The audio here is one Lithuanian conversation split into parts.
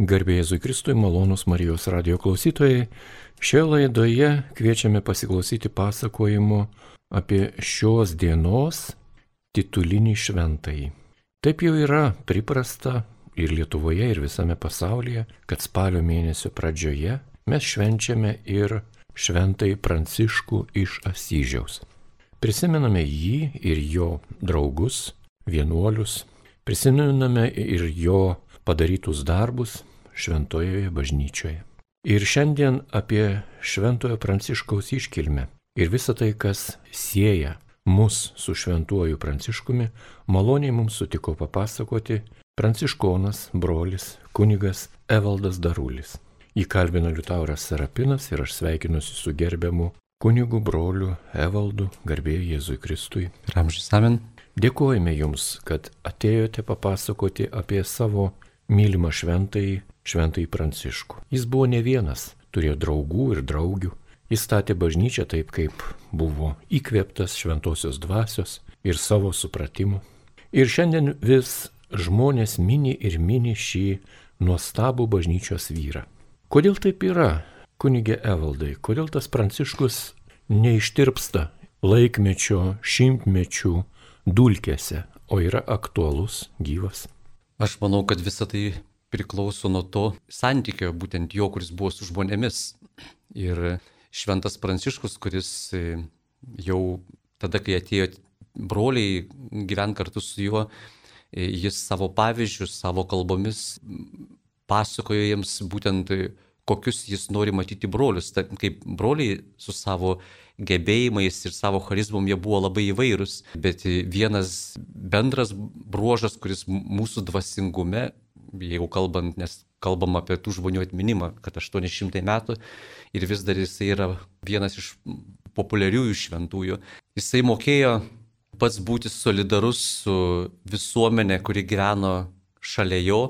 Garbė Jėzui Kristui, malonus Marijos radio klausytojai. Šioje laidoje kviečiame pasiklausyti pasakojimo apie šios dienos titulinį šventąjį. Taip jau yra priprasta ir Lietuvoje, ir visame pasaulyje, kad spalio mėnesio pradžioje mes švenčiame ir šventąjį Pranciškų iš Asyžiaus. Prisimename jį ir jo draugus, vienuolius, prisimename ir jo padarytus darbus šventojoje bažnyčioje. Ir šiandien apie šventojo pranciškaus iškilmę ir visą tai, kas sieja mus su šventuoju pranciškumi, maloniai mums sutiko papasakoti pranciškonas, brolis, kunigas Evaldas Darulis. Įkalbino Liutauras Sarapinas ir aš sveikinuosi su gerbiamu kunigu broliu Evaldu, garbėjai Jėzui Kristui. Ramžys Amen. Dėkojame Jums, kad atėjote papasakoti apie savo mylimą šventąjį, šventąjį Pranciškų. Jis buvo ne vienas, turėjo draugų ir draugių. Jis statė bažnyčią taip, kaip buvo įkvėptas šventosios dvasios ir savo supratimu. Ir šiandien vis žmonės mini ir mini šį nuostabų bažnyčios vyrą. Kodėl taip yra, kunigė Evaldai, kodėl tas pranciškus neištirpsta laikmečio, šimtmečių dulkėse, o yra aktualus, gyvas? Aš manau, kad visa tai priklauso nuo to santykio, būtent jo, kuris buvo su žmonėmis. Ir šventas Pranciškus, kuris e, jau tada, kai atėjo broliai gyventi kartu su juo, e, jis savo pavyzdžius, savo kalbomis pasakojo jiems būtent kokius jis nori matyti brolius. Ta, kaip broliai su savo gebėjimais ir savo charizmom jie buvo labai įvairūs, bet vienas bendras bruožas, kuris mūsų dvasingume, jeigu kalbant, nes kalbam apie tų žmonių atminimą, kad 800 metų ir vis dar jisai yra vienas iš populiariųjų šventųjų, jisai mokėjo pats būti solidarus su visuomenė, kuri gyveno šalia jo,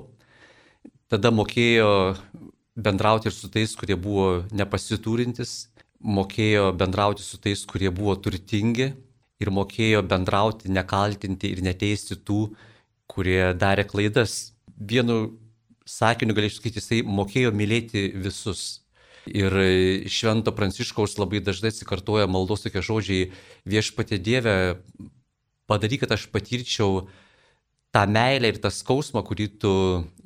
tada mokėjo bendrauti ir su tais, kurie buvo nepasiturintis, mokėjo bendrauti su tais, kurie buvo turtingi ir mokėjo bendrauti, nekaltinti ir neteisti tų, kurie darė klaidas. Vienu sakiniu galėčiau sakyti, jisai mokėjo mylėti visus. Ir Švento Pranciškaus labai dažnai atsikartoja maldos tokie žodžiai viešpatė Dieve, padaryk, kad aš patirčiau tą meilę ir tą skausmą, kurį tu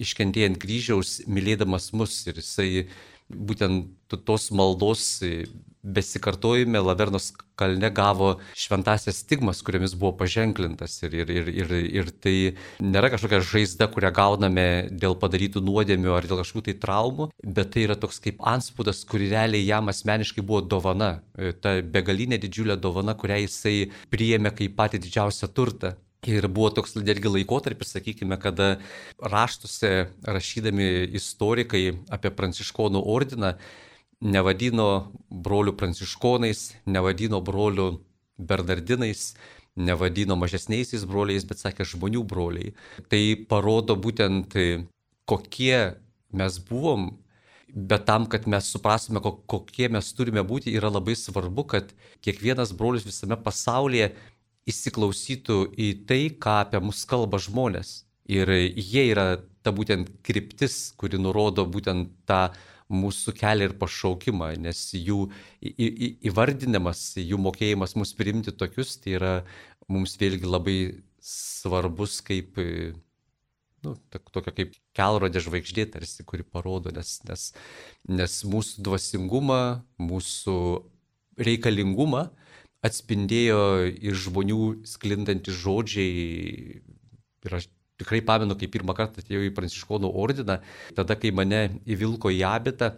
iškentėjai ant kryžiaus, mylėdamas mus. Ir jisai būtent tos maldos besikartojime Lavernos kalne gavo šventasias stigmas, kuriomis buvo paženklintas. Ir, ir, ir, ir, ir tai nėra kažkokia žaizda, kurią gauname dėl padarytų nuodėmių ar dėl kažkokių tai traumų, bet tai yra toks kaip anspūdas, kuri realiai jam asmeniškai buvo dovana. Ta begalinė didžiulė dovana, kurią jisai priėmė kaip patį didžiausią turtą. Ir buvo toks netgi laikotarpis, sakykime, kada raštuose rašydami istorikai apie pranciškonų ordiną nevadino brolių pranciškonais, nevadino brolių bernardinais, nevadino mažesniaisiais broliais, bet sakė žmonių broliai. Tai parodo būtent kokie mes buvom, bet tam, kad mes suprastume, kokie mes turime būti, yra labai svarbu, kad kiekvienas brolis visame pasaulyje įsiklausytų į tai, ką apie mus kalba žmonės. Ir jie yra ta būtent kryptis, kuri nurodo būtent tą mūsų kelią ir pašaukimą, nes jų įvardinimas, jų mokėjimas mus priimti tokius, tai yra mums vėlgi labai svarbus kaip, nu, tokia kaip kelrodė žvaigždė tarsi, kuri parodo, nes, nes, nes mūsų dvasingumą, mūsų reikalingumą atspindėjo iš žmonių sklindantis žodžiai. Ir aš tikrai pamenu, kai pirmą kartą atėjau į Pranciškonų ordiną, tada, kai mane įvilko į abitą.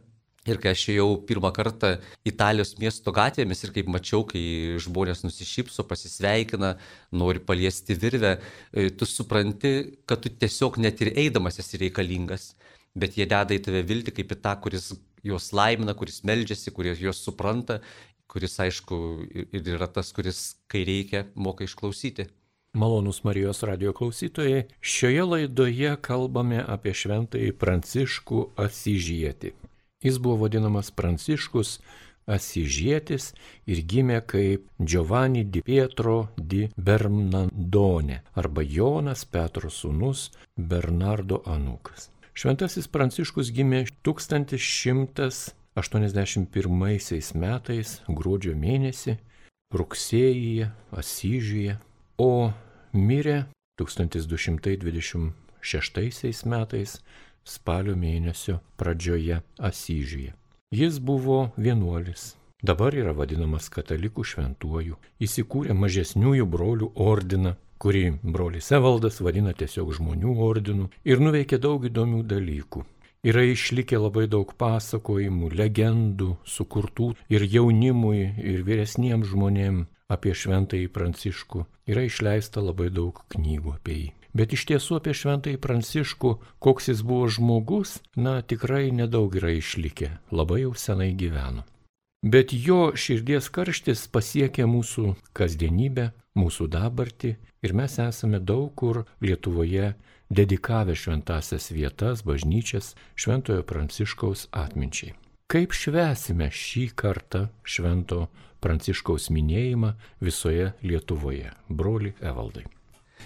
Ir kai aš ėjau pirmą kartą Italijos miesto gatvėmis ir kaip mačiau, kai žmonės nusišypso, pasisveikina, nori paliesti virvę, e, tu supranti, kad tu tiesiog net ir eidamas esi reikalingas, bet jie deda į tave viltį kaip į tą, kuris juos laimina, kuris meldžiasi, kuris juos supranta kuris aišku ir yra tas, kuris, kai reikia, moka išklausyti. Malonus Marijos radio klausytojai, šioje laidoje kalbame apie šventąjį Pranciškų Asižietį. Jis buvo vadinamas Pranciškus Asižietis ir gimė kaip Giovanni di Pietro di Bernardone arba Jonas Petro sūnus Bernardo Anukas. Šventasis Pranciškus gimė 1181 metais gruodžio mėnesį rugsėjyje Asyžiuje, o mirė 1226 metais spalio mėnesio pradžioje Asyžiuje. Jis buvo vienuolis, dabar yra vadinamas katalikų šventuoju, įsikūrė mažesniųjų brolių ordiną kurį brolis Evaldas vadina tiesiog žmonių ordinu ir nuveikė daug įdomių dalykų. Yra išlikę labai daug pasakojimų, legendų, sukurtų ir jaunimui, ir vyresniems žmonėms apie šventąjį Pranciškų. Yra išleista labai daug knygų apie jį. Bet iš tiesų apie šventąjį Pranciškų, koks jis buvo žmogus, na tikrai nedaug yra išlikę, labai jau senai gyveno. Bet jo širdies karštis pasiekia mūsų kasdienybę, mūsų dabartį ir mes esame daug kur Lietuvoje dedikavę šventasias vietas, bažnyčias Šventojo Pranciškaus atminčiai. Kaip švesime šį kartą Švento Pranciškaus minėjimą visoje Lietuvoje, broli Evaldai?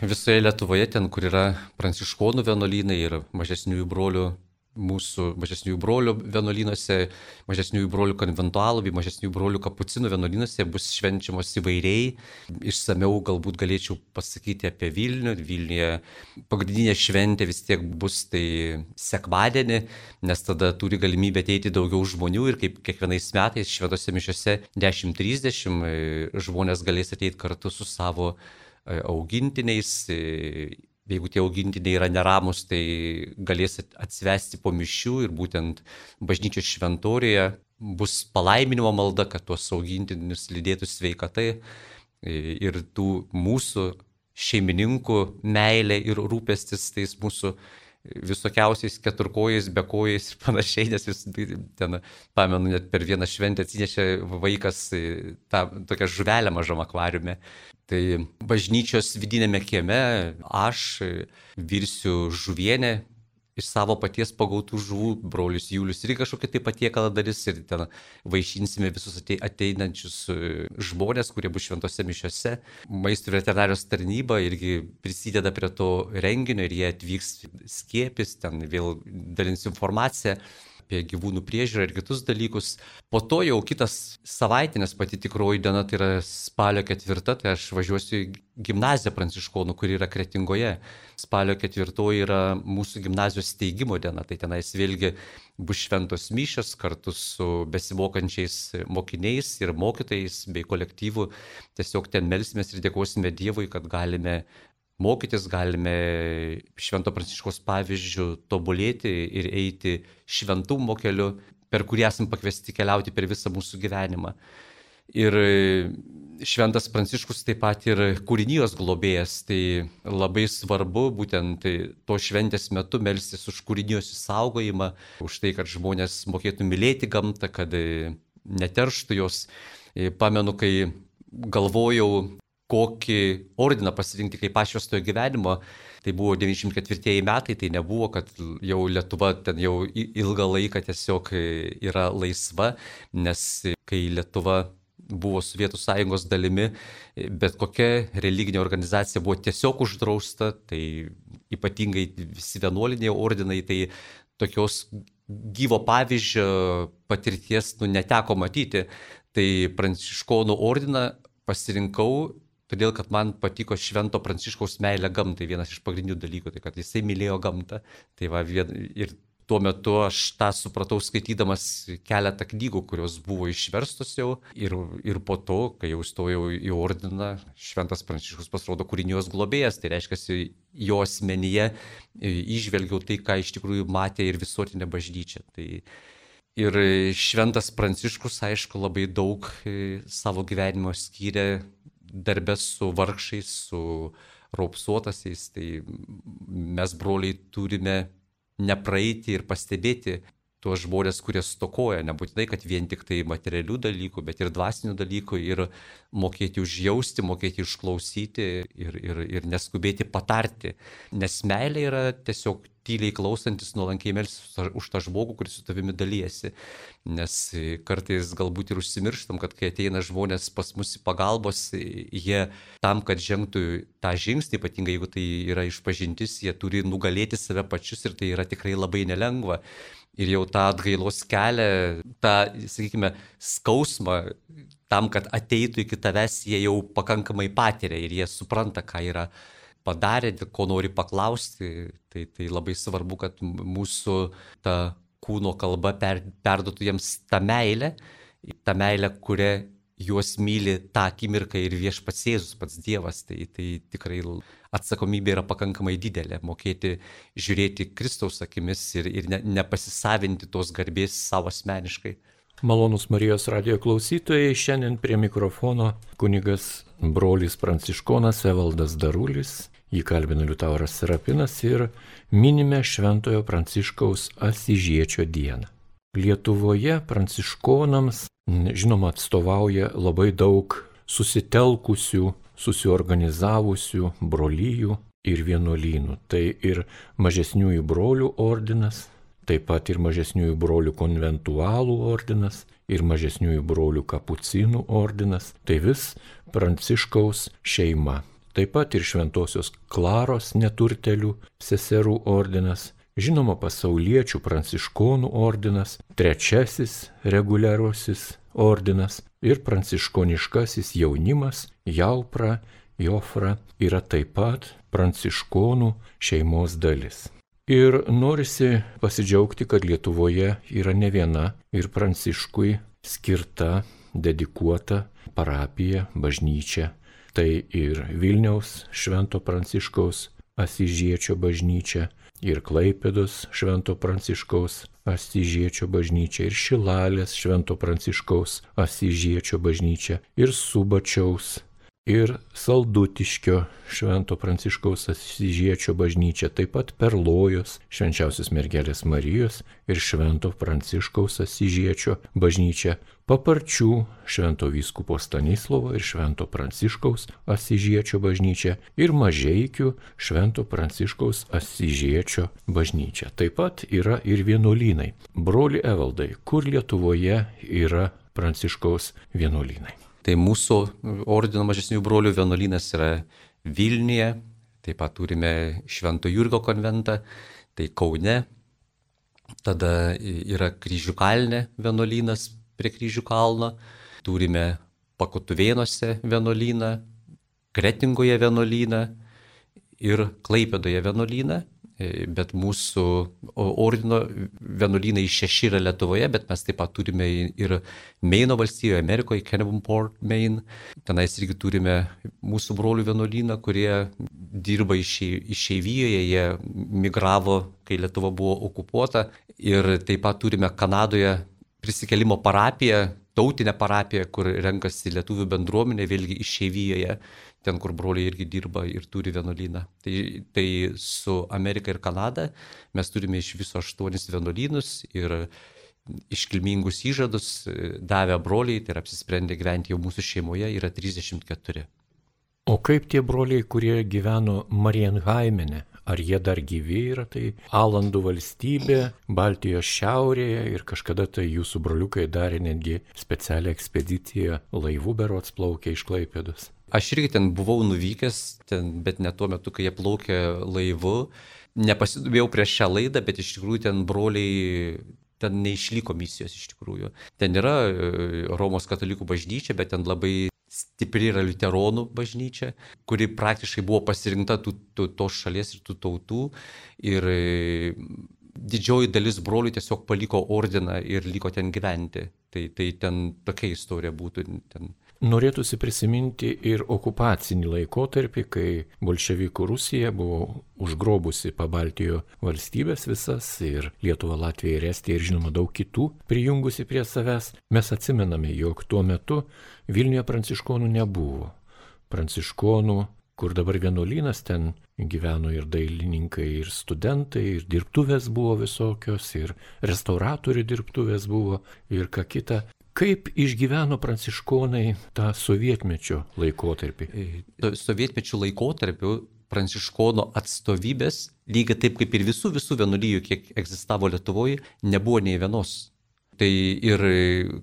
Visoje Lietuvoje, ten, kur yra pranciškonų vienuolynai ir mažesniųjų brolių mūsų mažesniųjų brolių vienuolynuose, mažesniųjų brolių konventualų bei mažesniųjų brolių kapucinų vienuolynuose bus švenčiamos įvairiai. Išsameu galbūt galėčiau pasakyti apie Vilnių. Vilniuje pagrindinė šventė vis tiek bus tai sekmadienį, nes tada turi galimybę ateiti daugiau žmonių ir kaip kiekvienais metais šventose mišiose 10.30 e, žmonės galės ateiti kartu su savo e, augintiniais jeigu tie augintiniai yra neramus, tai galės atsivesti po mišių ir būtent bažnyčios šventorėje bus palaiminimo malda, kad tuos augintinius lydėtų sveikatai ir tų mūsų šeimininkų meilė ir rūpestis tais mūsų visokiausiais keturkojais, bekojais ir panašiai, nes vis ten, pamenu, net per vieną šventę atsinešė vaikas tą tokią žuvelę mažam akvariume. Tai bažnyčios vidinėme kieme aš virsiu žuvienę iš savo paties pagautų žuvų, brolius Julius ir kažkokį tai patiekalą darys ir ten vaišinsime visus ateinančius e, žmonės, kurie bus šventose mišiose. Maisto veterinarijos tarnyba irgi prisideda prie to renginio ir jie atvyks skiepis, ten vėl dalins informaciją apie gyvūnų priežiūrą ir kitus dalykus. Po to jau kitas savaitė, nes pati tikroji diena tai yra spalio ketvirta, tai aš važiuosiu į gimnaziją pranciškonų, kuri yra kretingoje. Spalio ketvirtoji yra mūsų gimnazijos steigimo diena, tai tenais vėlgi bus šventos mišios kartu su besimokančiais mokiniais ir mokytojais bei kolektyvu. Tiesiog ten melsimės ir dėkosime Dievui, kad galime mokytis, galime Švento Pranciškos pavyzdžių tobulėti ir eiti šventumo keliu, per kurį esame pakviesti keliauti per visą mūsų gyvenimą. Ir Šventas Pranciškus taip pat ir kūrinijos globėjas, tai labai svarbu būtent to šventės metu melstis už kūrinijos įsaugojimą, už tai, kad žmonės mokėtų mylėti gamtą, kad neterštų jos. Pamenu, kai galvojau kokį ordiną pasirinkti kaip pašvestojo gyvenimo. Tai buvo 94 metai, tai nebuvo, kad jau Lietuva ten jau ilgą laiką tiesiog yra laisva, nes kai Lietuva buvo Sovietų sąjungos dalimi, bet kokia religinė organizacija buvo tiesiog uždrausta, tai ypatingai visi vienuoliniai ordinai, tai tokios gyvo pavyzdžio patirties nu, neteko matyti. Tai pranciškonų ordiną pasirinkau todėl kad man patiko Švento Pranciškaus meilė gamtai, vienas iš pagrindinių dalykų, tai kad jisai mylėjo gamtą. Tai va, vien, ir tuo metu aš tą supratau skaitydamas keletą knygų, kurios buvo išverstos jau. Ir, ir po to, kai jau stojau į ordiną, Šventas Pranciškus pasirodo kūrinijos globėjas, tai reiškia, jo asmenyje išvelgiau tai, ką iš tikrųjų matė ir visuotinė bažnyčia. Tai, Ir Šventas Pranciškus, aišku, labai daug savo gyvenimo skyrė darbę su vargšiais, su raupsuotasiais, tai mes broliai turime nepraeiti ir pastebėti tuos žmonės, kurie stokoja, nebūtinai, kad vien tik tai materialių dalykų, bet ir dvasinių dalykų, ir mokėti užjausti, mokėti išklausyti ir, ir, ir neskubėti patarti. Nes meilė yra tiesiog tyliai klausantis, nuolankiai melsis už tą žmogų, kuris su tavimi dalyjasi. Nes kartais galbūt ir užsimirštam, kad kai ateina žmonės pas mus į pagalbos, jie tam, kad žengtų tą žingsnį, ypatingai jeigu tai yra išpažintis, jie turi nugalėti save pačius ir tai yra tikrai labai nelengva. Ir jau tą atgailos kelią, tą, sakykime, skausmą tam, kad ateitų iki tavęs, jie jau pakankamai patiria ir jie supranta, ką yra padarė, ko nori paklausti. Tai, tai labai svarbu, kad mūsų ta kūno kalba per, perduotų jiems tą meilę, tą meilę, kurią juos myli tą akimirką ir viešpats Jėzus, pats Dievas. Tai, tai tikrai atsakomybė yra pakankamai didelė - mokėti žiūrėti Kristaus akimis ir, ir ne, nepasisavinti tos garbės savo asmeniškai. Malonus Marijos radio klausytojai, šiandien prie mikrofono kunigas brolis pranciškonas Evaldas Darulis, jį kalbina Liutauras Serapinas ir minime Šventojo Pranciškaus Asižiečio dieną. Lietuvoje pranciškonams, žinoma, atstovauja labai daug susitelkusių, susiorganizavusių brolyjų ir vienuolynų. Tai ir mažesniųjų brolių ordinas, taip pat ir mažesniųjų brolių konventualų ordinas ir mažesniųjų brolių kapucinų ordinas, tai vis Pranciškaus šeima. Taip pat ir Šventojios Klaros neturtelių seserų ordinas, žinoma pasauliečių pranciškonų ordinas, trečiasis reguliarusis ordinas ir pranciškoniškasis jaunimas Jaupra, Jofra yra taip pat pranciškonų šeimos dalis. Ir norisi pasidžiaugti, kad Lietuvoje yra ne viena ir pranciškui skirta, dedikuota parapija, bažnyčia. Tai ir Vilniaus Švento Pranciškaus Asižiečio bažnyčia, ir Klaipėdos Švento Pranciškaus Asižiečio bažnyčia, ir Šilalės Švento Pranciškaus Asižiečio bažnyčia, ir Subačiaus ir Saldutiškio Švento Pranciškaus Asižiečio bažnyčia, taip pat Perlojos Švenčiausios mergelės Marijos ir Švento Pranciškaus Asižiečio bažnyčia, Paparčių Švento Vyskupo Stanislovo ir Švento Pranciškaus Asižiečio bažnyčia ir Mažeikių Švento Pranciškaus Asižiečio bažnyčia. Taip pat yra ir vienuolynai. Broli Evaldai, kur Lietuvoje yra Pranciškaus vienuolynai? Tai mūsų ordino mažesnių brolių vienuolynas yra Vilniuje, taip pat turime Švento Jurgo konventą, tai Kaune, tada yra Kryžių kalne vienuolynas prie Kryžių kalno, turime Pakutuvėnuose vienuolyną, Kretingoje vienuolyną ir Klaipėdoje vienuolyną bet mūsų ordino vienuolynai šeši yra Lietuvoje, bet mes taip pat turime ir Meino valstijoje, Amerikoje, Cannonport, Maine. Tenais irgi turime mūsų brolių vienuolyną, kurie dirba išeivijoje, jie migravo, kai Lietuva buvo okupuota. Ir taip pat turime Kanadoje prisikelimo parapiją, tautinę parapiją, kur renkasi lietuvių bendruomenė, vėlgi išeivijoje ten, kur broliai irgi dirba ir turi vienuolyną. Tai, tai su Amerika ir Kanada mes turime iš viso aštuonis vienuolynus ir iškilmingus įžadus davę broliai, tai yra apsisprendę gyventi jau mūsų šeimoje, yra 34. O kaip tie broliai, kurie gyveno Marienhaimene, ar jie dar gyvi yra, tai Alandų valstybė, Baltijos šiaurėje ir kažkada tai jūsų broliukai darė netgi specialią ekspediciją laivų berots plaukė iš Klaipėdos. Aš irgi ten buvau nuvykęs, ten, bet ne tuo metu, kai jie plaukė laivu. Nepasidomėjau prieš šią laidą, bet iš tikrųjų ten broliai ten neišliko misijos iš tikrųjų. Ten yra e, Romos katalikų bažnyčia, bet ten labai stipri yra liuteronų bažnyčia, kuri praktiškai buvo pasirinkta tų, tų, tos šalies ir tų tautų. Ir e, didžioji dalis brolių tiesiog paliko ordiną ir liko ten gyventi. Tai, tai ten tokia istorija būtų. Ten Norėtųsi prisiminti ir okupacinį laikotarpį, kai bolševikų Rusija buvo užgrobusi Pabaltijo valstybės visas ir Lietuva, Latvija ir Estija ir žinoma daug kitų prijungusi prie savęs. Mes atsimename, jog tuo metu Vilniuje pranciškonų nebuvo. Pranciškonų kur dabar vienuolynas ten gyveno ir dailininkai, ir studentai, ir dirbtuvės buvo visokios, ir restauratorių dirbtuvės buvo, ir ką kita. Kaip išgyveno pranciškonai tą sovietmečio laikotarpį? Sovietmečio laikotarpiu pranciškono atstovybės, lygiai taip kaip ir visų visų vienuolyjų, kiek egzistavo Lietuvoje, nebuvo nei vienos. Tai ir,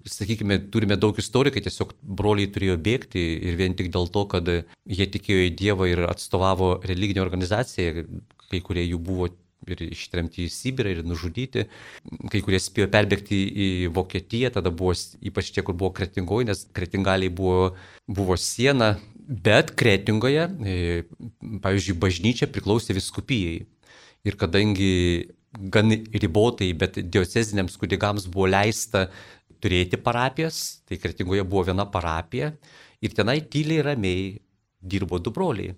sakykime, turime daug istorijų, kai tiesiog broliai turėjo bėgti ir vien tik dėl to, kad jie tikėjo į Dievą ir atstovavo religinę organizaciją, kai kurie jų buvo ir ištremti į Sibirą ir nužudyti, kai kurie spėjo perbėgti į Vokietiją, tada buvo ypač tie, kur buvo kretingoje, nes kretingaliai buvo, buvo siena, bet kretingoje, e, pavyzdžiui, bažnyčia priklausė viskupijai. Ir kadangi gan ribotai, bet dioceziniams kunigams buvo leista turėti parapijas, tai Kretingoje buvo viena parapija ir tenai tyliai ramiai dirbo du broliai.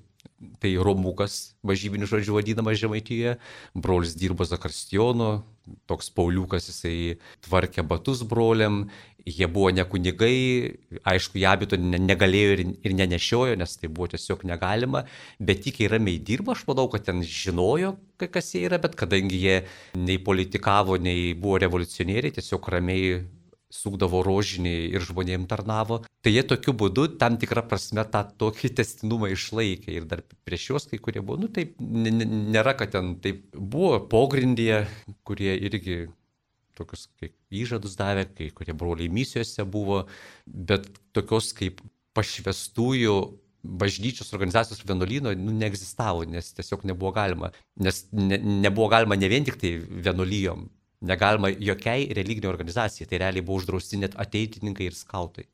Tai Romukas, važybinių žodžių vadinamas Žemaitijoje, brolis dirbo Zakarstijono, toks Pauliukas, jisai tvarkė batus broliam jie buvo ne kunigai, aišku, jie abito negalėjo ir, ir nenešiojo, nes tai buvo tiesiog negalima, bet tikiai ramiai dirbo, aš manau, kad ten žinojo, kas jie yra, bet kadangi jie nei politikavo, nei buvo revoliucionieriai, tiesiog ramiai sūkdavo rožinį ir žmonėm tarnavo. Tai jie tokiu būdu tam tikrą prasme tą tokį testinumą išlaikė ir dar prieš juos kai kurie buvo, nu taip, nėra, kad ten taip buvo pogrindyje, kurie irgi tokius kaip įžadus davė, kai kurie broliai misijose buvo, bet tokios kaip pašvestųjų bažnyčios organizacijos vienuolyno nu, neegzistavo, nes tiesiog nebuvo galima. Nes ne, nebuvo galima ne vien tik tai vienuolyjom, negalima jokiai religiniai organizacijai, tai realiai buvo uždrausti net ateitininkai ir skautai.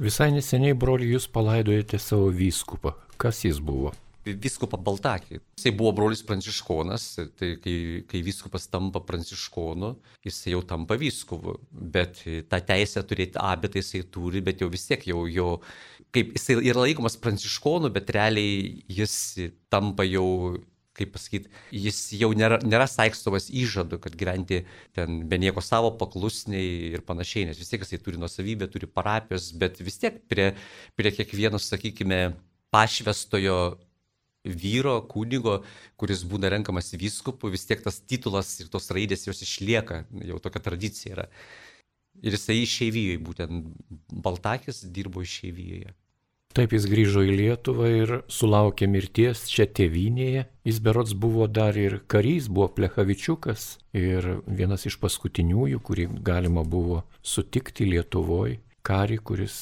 Visai neseniai, broli, jūs palaidojate savo vyskupą. Kas jis buvo? viskupą Baltakį. Jisai buvo brolis pranciškonas, tai kai, kai viskupas tampa pranciškonu, jisai jau tampa viskupu, bet tą teisę turėti abitą jisai turi, bet jau vis tiek jau jo, kaip jisai yra laikomas pranciškonu, bet realiai jis tampa jau kaip pasakyti, jis jau nėra, nėra saikstomas įžadu, kad gyventi ten be nieko savo paklusniai ir panašiai, nes vis tiek jisai turi nuosavybę, turi parapijos, bet vis tiek prie, prie kiekvieno, sakykime, pašvestojo vyro, kunigo, kuris būna renkamas vyskupu, vis tiek tas titulas ir tos raidės jos išlieka, jau tokia tradicija yra. Ir jisai išeivijoje, būtent Baltakis dirbo išeivijoje. Taip jis grįžo į Lietuvą ir sulaukė mirties čia tėvynėje. Jis berots buvo dar ir karys, buvo Plechavičiukas ir vienas iš paskutiniųjų, kurį galima buvo sutikti Lietuvoje, karį, kuris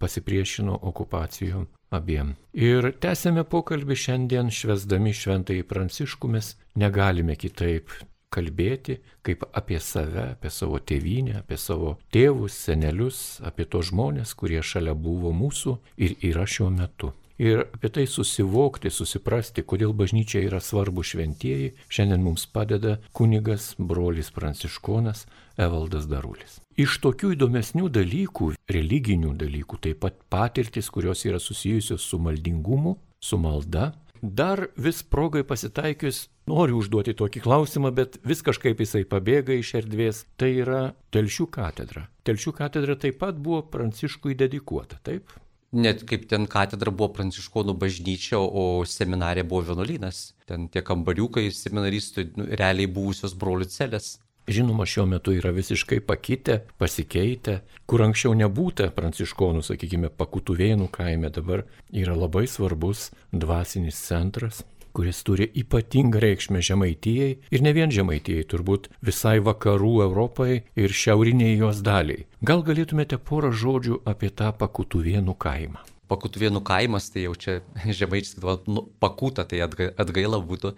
pasipriešino okupacijom abiem. Ir tęsėme pokalbį šiandien švesdami šventąjį pranciškų, mes negalime kitaip kalbėti kaip apie save, apie savo tėvynę, apie savo tėvus, senelius, apie tos žmonės, kurie šalia buvo mūsų ir yra šiuo metu. Ir apie tai susivokti, susiprasti, kodėl bažnyčia yra svarbu šventieji, šiandien mums padeda kunigas brolis pranciškonas Evaldas Darulis. Iš tokių įdomesnių dalykų, religinių dalykų, taip pat patirtis, kurios yra susijusios su maldingumu, su malda, dar vis progai pasitaikius noriu užduoti tokį klausimą, bet vis kažkaip jisai pabėga iš erdvės. Tai yra Telšių katedra. Telšių katedra taip pat buvo Pranciškui dedikuota, taip? Net kaip ten katedra buvo pranciškonų bažnyčia, o seminarė buvo vienuolynas. Ten tie kambariukai seminaristų nu, realiai buvusios brolių celės. Žinoma, šiuo metu yra visiškai pakitę, pasikeitę, kur anksčiau nebūta pranciškonų, sakykime, pakutuvėnų kaime, dabar yra labai svarbus dvasinis centras, kuris turi ypatingą reikšmę Žemaitijai ir ne vien Žemaitijai, turbūt visai vakarų Europai ir šiauriniai jos daliai. Gal galėtumėte porą žodžių apie tą Pakutuvėnų kaimą? Pakutuvėnų kaimas, tai jau čia žemaičiai, nu, pakuta, tai atgaila būtų,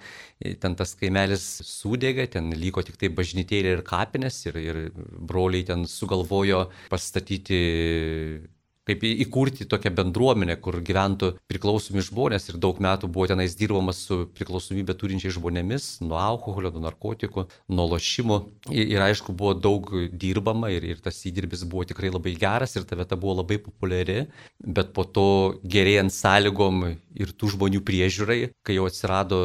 ten tas kaimelis sudėga, ten liko tik tai bažnytėlė ir kapinės ir, ir broliai ten sugalvojo pastatyti kaip įkurti tokią bendruomenę, kur gyventų priklausomi žmonės ir daug metų buvo tenais dirbamas su priklausomybė turinčiais žmonėmis, nuo alkoholio, nuo narkotikų, nuo lošimų. Ir, ir aišku, buvo daug dirbama ir, ir tas įdirbis buvo tikrai labai geras ir ta vieta buvo labai populiari, bet po to gerėjant sąlygom ir tų žmonių priežiūrai, kai jau atsirado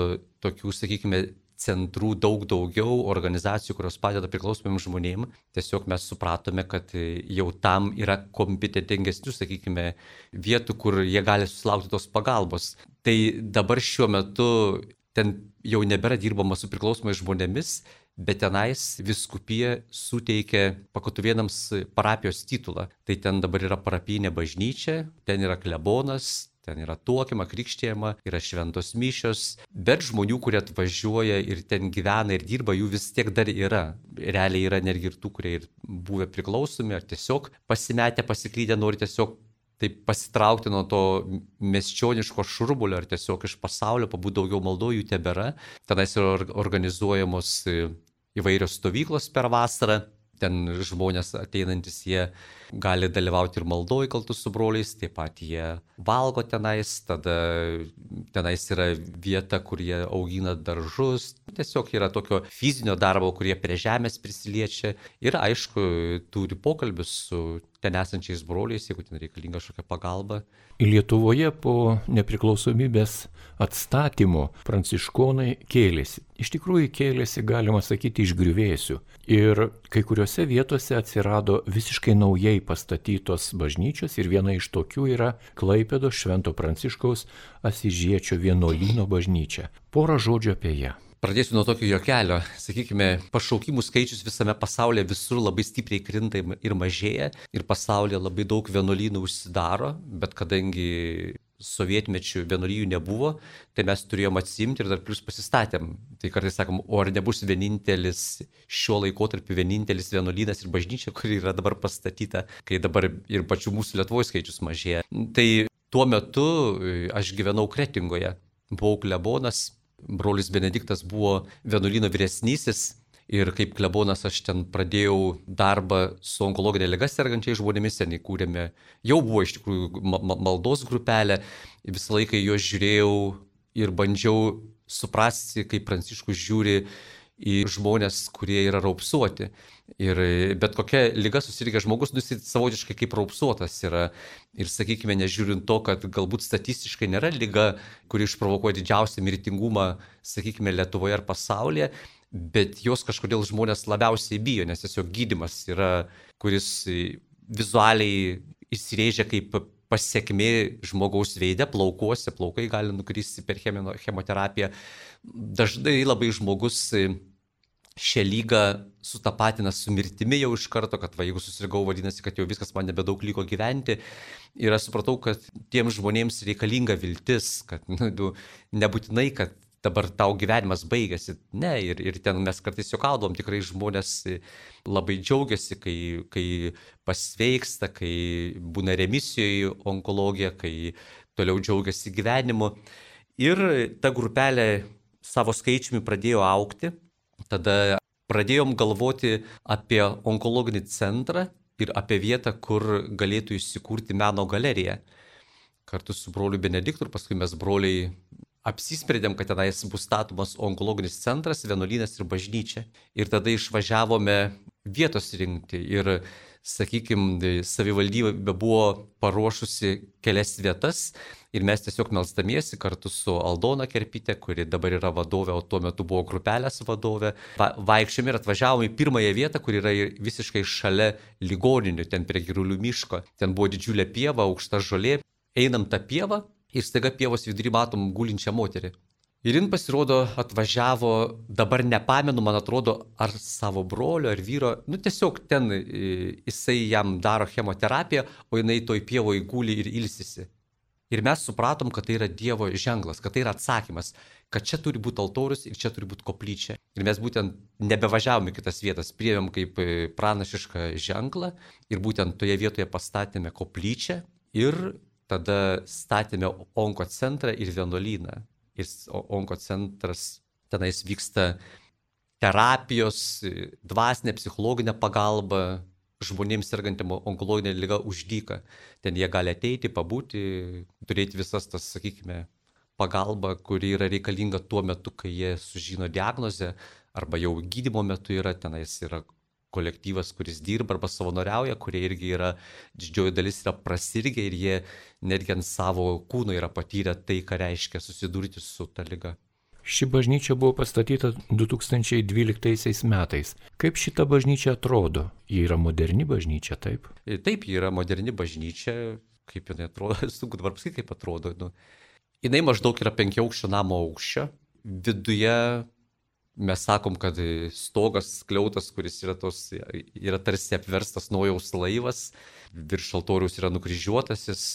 tokių, sakykime, centrų daug daugiau, organizacijų, kurios padeda priklausomiems žmonėms. Tiesiog mes supratome, kad jau tam yra kompetentingesnių, sakykime, vietų, kur jie gali susilaukti tos pagalbos. Tai dabar šiuo metu ten jau nebėra dirbama su priklausomais žmonėmis, bet tenais viskupija suteikia pakotuvėnams parapijos titulą. Tai ten dabar yra parapinė bažnyčia, ten yra klebonas, ten yra tuokima, krikštėjama, yra šventos mišios, bet žmonių, kurie atvažiuoja ir ten gyvena ir dirba, jų vis tiek dar yra. Realiai yra netgi ir tų, kurie ir buvę priklausomi, ar tiesiog pasimetę, pasiklydę, nori tiesiog taip pasitraukti nuo to mesčioniško šurbulio ar tiesiog iš pasaulio, pabūti daugiau maldojų tebėra. Tenais yra organizuojamos įvairios stovyklos per vasarą. Ten žmonės ateinantis jie gali dalyvauti ir maldoj kaltu su broliais, taip pat jie valgo tenais, tada tenais yra vieta, kur jie augina daržus. Tiesiog yra tokio fizinio darbo, kurie prie žemės prisiliečia ir aišku, turi pokalbius su ten esančiais broliais, jeigu ten reikalinga kažkokia pagalba. Lietuvoje po nepriklausomybės atstatymo pranciškonai kėlėsi. Iš tikrųjų kėlėsi, galima sakyti, iš griuvėsių. Ir kai kuriuose vietose atsirado visiškai naujai pastatytos bažnyčios ir viena iš tokių yra Klaipėdo Švento Pranciškaus Asižiečio vienuolyno bažnyčia. Porą žodžių apie ją. Pradėsiu nuo tokio jokelio. Sakykime, pašaukimų skaičius visame pasaulyje visur labai stipriai krinta ir mažėja. Ir pasaulyje labai daug vienuolynų užsidaro, bet kadangi sovietmečių vienuolijų nebuvo, tai mes turėjom atsimti ir dar plus pasistatėm. Tai kartais sakom, o ar nebus vienintelis šiuo laikotarpiu vienintelis vienuolynas ir bažnyčia, kuri yra dabar pastatyta, kai dabar ir pačių mūsų Lietuvoje skaičius mažėja. Tai tuo metu e, aš gyvenau Kretingoje, buvau klebonas, brolis Benediktas buvo vienuolyno vyresnysis Ir kaip klebonas aš ten pradėjau darbą su onkologinė lyga sergančiai žmonėmis, ten įkūrėme, jau buvo iš tikrųjų maldos grupelė, visą laiką juos žiūrėjau ir bandžiau suprasti, kaip pranciškus žiūri į žmonės, kurie yra raupsuoti. Ir bet kokia lyga susirgę žmogus, nu, savotiškai kaip raupsuotas yra. Ir sakykime, nežiūrint to, kad galbūt statistiškai nėra lyga, kuri išprovokuoja didžiausią mirtingumą, sakykime, Lietuvoje ar pasaulyje, bet jos kažkodėl žmonės labiausiai bijo, nes tiesiog gydimas yra, kuris vizualiai įsirėžia kaip pasiekmi žmogaus veide, plaukuose, plaukai gali nukristi per chemoterapiją. Dažnai labai žmogus šią lygą sutapatina su mirtimi jau iš karto, kad va, jeigu susirgau, vadinasi, kad jau viskas man nebedaug liko gyventi. Ir aš supratau, kad tiems žmonėms reikalinga viltis, kad nu, nebūtinai, kad dabar tau gyvenimas baigėsi. Ne, ir, ir ten mes kartais juokaudom, tikrai žmonės labai džiaugiasi, kai, kai pasveiksta, kai būna remisijoje onkologija, kai toliau džiaugiasi gyvenimu. Ir ta grupelė savo skaičiumi pradėjo aukti. Tada pradėjom galvoti apie onkologinį centrą ir apie vietą, kur galėtų įsikurti meno galerija. Kartu su broliu Benediktu ir paskui mes broliai apsisprendėm, kad tenais bus statomas onkologinis centras, vienuolynas ir bažnyčia. Ir tada išvažiavome vietos rinkti. Ir, sakykime, savivaldybė buvo paruošusi kelias vietas. Ir mes tiesiog melstamiesi kartu su Aldona Kerpite, kuri dabar yra vadovė, o tuo metu buvo grupelės vadovė. Va, vaikščiam ir atvažiavom į pirmąją vietą, kur yra visiškai šalia ligoninių, ten prie Girulių miško. Ten buvo didžiulė pieva, aukšta žolė. Einam tą pievą ir staiga pievos vidury matom gulinčią moterį. Ir jin pasirodo atvažiavo, dabar nepamenu, man atrodo, ar savo brolio, ar vyro, nu tiesiog ten e, jisai jam daro chemoterapiją, o jinai toj pievoje guli ir ilsisi. Ir mes supratom, kad tai yra Dievo ženklas, kad tai yra atsakymas, kad čia turi būti altorius ir čia turi būti koplyčia. Ir mes būtent nebevažiavome kitas vietas, priėmėm kaip e, pranašišką ženklą ir būtent toje vietoje pastatėme koplyčią ir tada statėme onko centrą ir vienuolyną. Ir onko centras tenais vyksta terapijos, dvasinė, psichologinė pagalba žmonėms sergantiem onkologinė lyga uždyka. Ten jie gali ateiti, pabūti, turėti visas tas, sakykime, pagalba, kuri yra reikalinga tuo metu, kai jie sužino diagnozę, arba jau gydimo metu yra, tenais yra kolektyvas, kuris dirba arba savanoriauja, kurie irgi yra, didžioji dalis yra prasirgę ir jie netgi ant savo kūno yra patyrę tai, ką reiškia susidurti su ta lyga. Ši bažnyčia buvo pastatyta 2012 metais. Kaip šita bažnyčia atrodo? Ji yra moderni bažnyčia, taip? E, taip, ji yra moderni bažnyčia. Kaip jinai atrodo, sunku dabar pasakyti, kaip atrodo. Nu, jinai maždaug yra penkiaukščio namo aukščio viduje mes sakom, kad stogas kliautas, kuris yra, tos, yra tarsi apverstas naujaus laivas, virš altoriaus yra nukryžiuotas, jis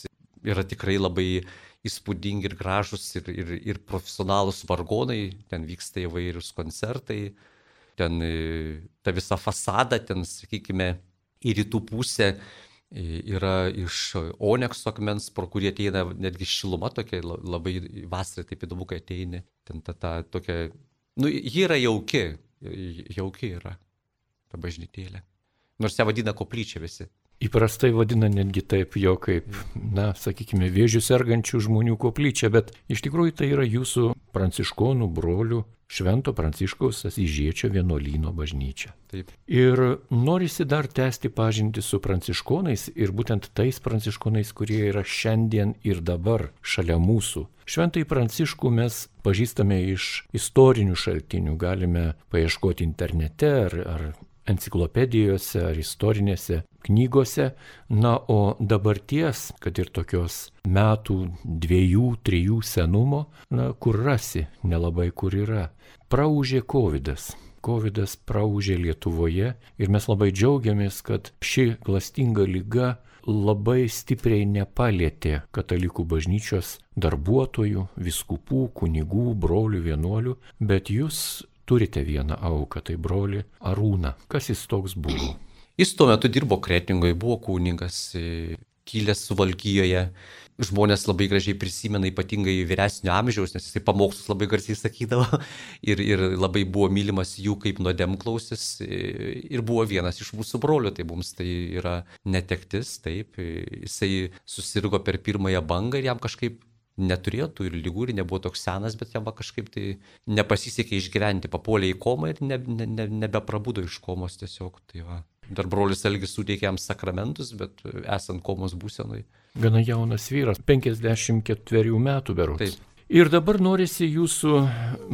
yra tikrai labai įspūdingi ir gražus ir, ir, ir profesionalūs vargonai, ten vyksta įvairius koncertai, ten e, ta visa fasada, ten, sakykime, į rytų pusę e, yra iš onekso akmens, pro kurį ateina netgi šiluma tokia, labai vasarą taip įdomu, kai ateini, ten ta, ta tokia Nu, ji yra jauki, jauki yra ta bažnytėlė. Nors ją vadina koplyčia visi. Įprastai vadina netgi taip jo kaip, na, sakykime, vėžių sergančių žmonių koplyčia, bet iš tikrųjų tai yra jūsų pranciškonų brolių Švento Pranciškaus Asižiečio vienuolyno bažnyčia. Taip. Ir norisi dar tęsti pažinti su pranciškonais ir būtent tais pranciškonais, kurie yra šiandien ir dabar šalia mūsų. Šventai Pranciškų mes pažįstame iš istorinių šaltinių, galime paieškoti internete ar, ar enciklopedijose ar istorinėse knygose, na, o dabarties, kad ir tokios metų dviejų, trijų senumo, na, kur rasi, nelabai kur yra. Praužė COVID. -as. COVID praužė Lietuvoje ir mes labai džiaugiamės, kad ši klastinga lyga labai stipriai nepalėtė katalikų bažnyčios darbuotojų, viskupų, kunigų, brolių, vienuolių, bet jūs turite vieną auką, tai broli Arūną. Kas jis toks buvo? Jis tuo metu dirbo Kretingoje, buvo kūningas, e, kilęs Suvalkyjoje. Žmonės labai gražiai prisimena, ypatingai vyresnio amžiaus, nes jisai pamokslus labai garsiai sakydavo ir, ir labai buvo mylimas jų kaip nuodemklausis e, ir buvo vienas iš mūsų brolių, tai mums tai yra netektis, taip, jisai susirgo per pirmąją bangą ir jam kažkaip neturėjo tų ir lygų ir nebuvo toks senas, bet jam kažkaip tai nepasisekė išgyventi, papuolė į komą ir ne, ne, ne, nebeprabudo iš komos tiesiog. Tai va. Dar brolis Elgis suteikė jam sakramentus, bet esant komos būsenui. Gana jaunas vyras, 54 metų berots. Taip. Ir dabar norisi jūsų,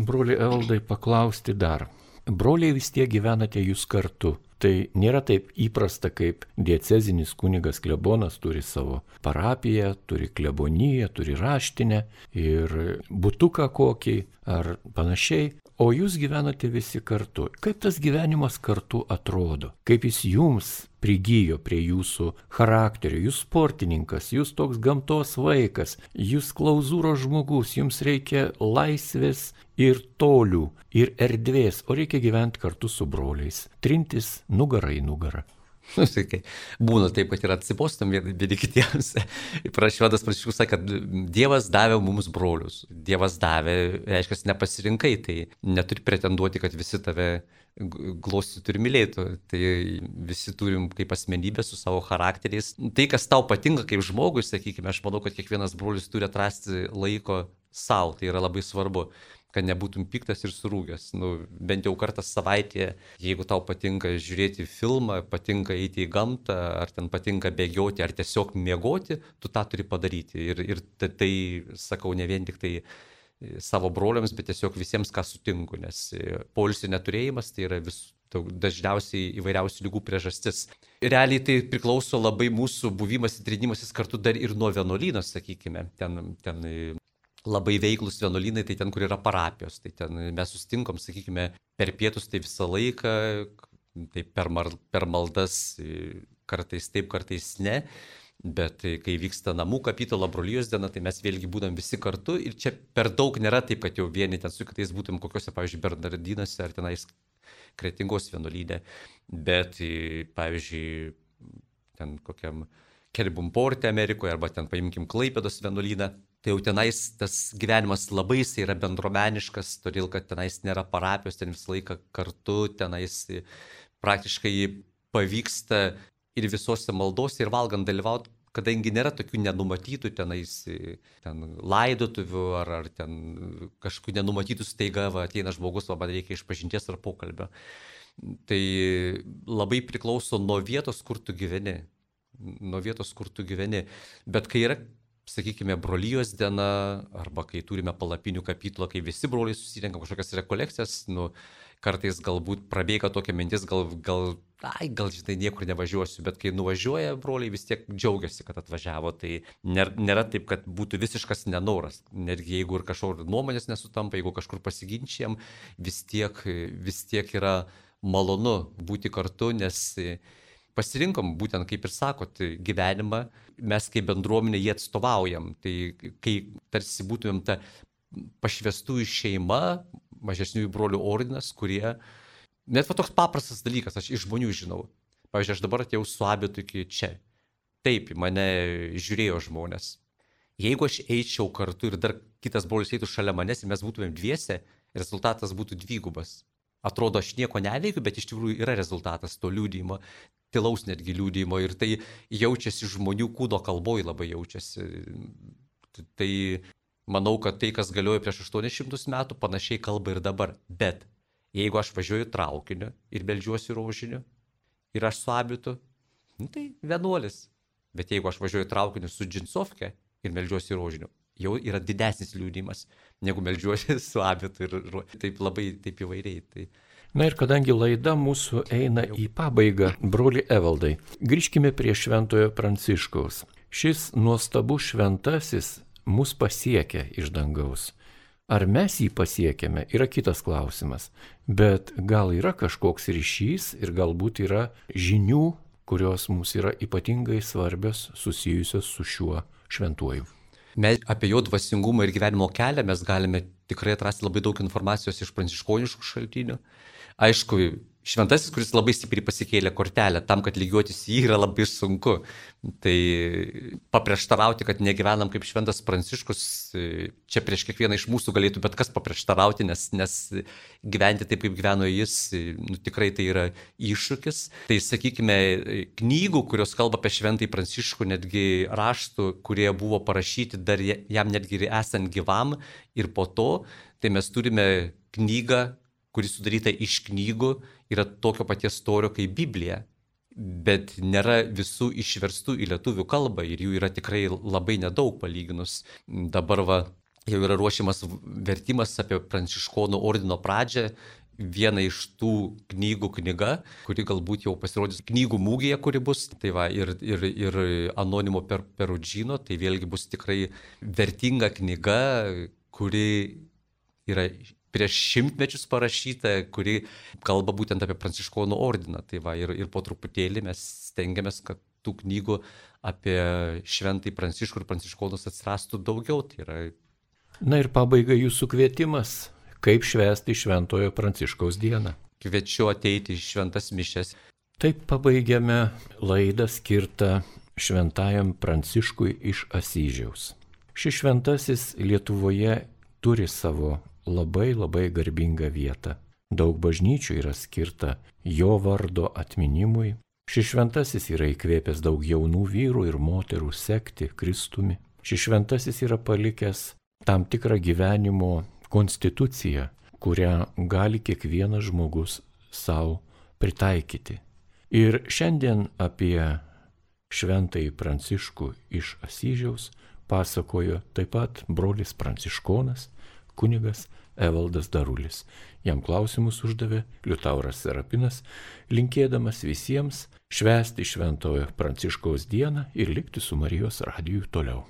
broli Eldai, paklausti dar. Broliai vis tiek gyvenate jūs kartu. Tai nėra taip įprasta, kaip diecezinis kunigas klebonas turi savo parapiją, turi kleboniją, turi raštinę ir butuką kokį ar panašiai. O jūs gyvenate visi kartu. Kaip tas gyvenimas kartu atrodo? Kaip jis jums prigijo prie jūsų charakterio? Jūs sportininkas, jūs toks gamtos vaikas, jūs klauzūros žmogus, jums reikia laisvės ir tolių, ir erdvės, o reikia gyventi kartu su broliais, trintis nugarą į nugarą. Nu, tai kai būna taip, kad ir atsibostam vieni kitiems. Prašyvadas prašykus sakė, kad Dievas davė mums brolius. Dievas davė, reiškia, nepasirinkai, tai neturi pretenduoti, kad visi tave glostytų ir mylėtų. Tai visi turim kaip asmenybę su savo charakteriais. Tai, kas tau patinka kaip žmogui, sakykime, aš manau, kad kiekvienas brolis turi atrasti laiko savo, tai yra labai svarbu kad nebūtum piktas ir surūgęs. Nu, bent jau kartą savaitėje, jeigu tau patinka žiūrėti filmą, patinka eiti į gamtą, ar ten patinka bėgioti, ar tiesiog miegoti, tu tą turi padaryti. Ir, ir tai, tai sakau ne vien tik tai e, savo broliams, bet tiesiog visiems, ką sutinku, nes e, poilsio neturėjimas tai yra vis, dažniausiai įvairiausių lygų priežastis. Realiai tai priklauso labai mūsų buvimas ir trenimasis kartu dar ir nuo vienuolynos, sakykime. Ten, ten labai veiklus vienuolynai, tai ten, kur yra parapijos, tai ten mes sustinkom, sakykime, per pietus tai visą laiką, tai per, mar, per maldas kartais taip, kartais ne. Bet kai vyksta namų kapitalo brolyjos diena, tai mes vėlgi būdam visi kartu ir čia per daug nėra taip, kad jau vieni ten su kitais būtum kokiuose, pavyzdžiui, Bernardinose ar tenais kretingos vienuolynė, bet, pavyzdžiui, ten kokiam Kelbumporte Amerikoje arba ten paimkim Klaipėdos vienuolyną, tai jau tenais tas gyvenimas labai jis yra bendromeniškas, todėl kad tenais nėra parapijos, ten visą laiką kartu, tenais praktiškai pavyksta ir visose maldose ir valgant dalyvauti, kadangi nėra tokių nenumatytų tenais, ten laidotuvių ar, ar ten kažkokių nenumatytų staiga, va, ateina žmogus, va, man reikia išpažinties ar pokalbio. Tai labai priklauso nuo vietos, kur tu gyveni. Nuo vietos, kur tu gyveni. Bet kai yra sakykime, brolyjos diena, arba kai turime palapinių kapitlą, kai visi broliai susirenka kažkokias rekolekcijas, nu, kartais galbūt prabėga tokia mintis, gal, gal, ai, gal žinai, niekur nevažiuosiu, bet kai nuvažiuoja, broliai vis tiek džiaugiasi, kad atvažiavo. Tai nėra, taip, kad būtų visiškas nenoras. Netgi jeigu ir kažkur nuomonės nesutampa, jeigu kažkur pasiginčiam, vis tiek, vis tiek yra malonu būti kartu, nes pasirinkom būtent, kaip ir sakot, gyvenimą, mes kaip bendruomenė jį atstovaujam. Tai kai tarsi būtumėm ta pašvestųjų šeima, mažesniųjų brolių ordinas, kurie, net va toks paprastas dalykas, aš iš žmonių žinau. Pavyzdžiui, aš dabar atėjau su abitu iki čia. Taip, mane žiūrėjo žmonės. Jeigu aš eičiau kartu ir dar kitas brolis eitų šalia manęs ir mes būtumėm dviese, rezultatas būtų dvigubas atrodo, aš nieko neveikiu, bet iš tikrųjų yra rezultatas to liūdėjimo, tilaus netgi liūdėjimo ir tai jaučiasi žmonių kūno kalboje labai jaučiasi. Tai manau, kad tai, kas galiojo prieš 800 metų, panašiai kalba ir dabar. Bet jeigu aš važiuoju traukiniu ir beldžiuosi rožiniu ir aš su abitu, nu, tai vienuolis. Bet jeigu aš važiuoju traukiniu su džinsovke ir beldžiuosi rožiniu, jau yra didesnis liūdimas, negu melžiuosi su abitu ir taip labai taip įvairiai. Tai... Na ir kadangi laida mūsų eina į pabaigą, broli Evaldai, grįžkime prie Šventojo Pranciškaus. Šis nuostabus šventasis mus pasiekia iš dangaus. Ar mes jį pasiekėme, yra kitas klausimas. Bet gal yra kažkoks ryšys ir galbūt yra žinių, kurios mums yra ypatingai svarbios susijusios su šiuo šventuoju mes, apie jo dvasingumą ir gyvenimo kelią mes galime tikrai atrasti labai daug informacijos iš pranciškoniškų šaltinių. Aišku, šventasis, kuris labai stipriai pasikėlė kortelę, tam, kad lygiuotis jį yra labai sunku. Tai paprieštarauti, kad negyvenam kaip šventas pranciškus, čia prieš kiekvieną iš mūsų galėtų bet kas paprieštarauti, nes, nes gyventi taip, kaip gyveno jis, nu, tikrai tai yra iššūkis. Tai sakykime, knygų, kurios kalba apie šventąjį pranciškų, netgi raštų, kurie buvo parašyti dar jam netgi esant gyvam ir po to, tai mes turime knygą kuri sudaryta iš knygų, yra tokio paties storio kaip Biblija, bet nėra visų išverstų į lietuvių kalbą ir jų yra tikrai labai nedaug palyginus. Dabar va, jau yra ruošiamas vertimas apie pranciškonų ordino pradžią. Viena iš tų knygų knyga, kuri galbūt jau pasirodys knygų mūgėje, kuri bus, tai va, ir, ir, ir Anonimo per, Perudžino, tai vėlgi bus tikrai vertinga knyga, kuri yra prieš šimtmečius parašyta, kuri kalba būtent apie pranciškonų ordiną. Tai va, ir, ir po truputėlį mes stengiamės, kad tų knygų apie šventąjį pranciškų ir pranciškonus atsirastų daugiau. Tai yra... Na ir pabaiga jūsų kvietimas, kaip švęsti šventojo pranciškaus dieną. Kviečiu ateiti į šventas mišes. Taip pabaigiame laidą skirtą šventajam pranciškui iš Asyžiaus. Šis šventasis Lietuvoje turi savo labai labai garbingą vietą. Daug bažnyčių yra skirta jo vardo atminimui. Šis šventasis yra įkvėpęs daug jaunų vyrų ir moterų sekti Kristumi. Šis šventasis yra palikęs tam tikrą gyvenimo konstituciją, kurią gali kiekvienas žmogus savo pritaikyti. Ir šiandien apie šventąjį Pranciškų iš Asyžiaus pasakojo taip pat brolis Pranciškonas, kunigas Evaldas Darulis. Jam klausimus uždavė Liutauras Serapinas, linkėdamas visiems švęsti Šventojo Pranciškaus dieną ir likti su Marijos radiju toliau.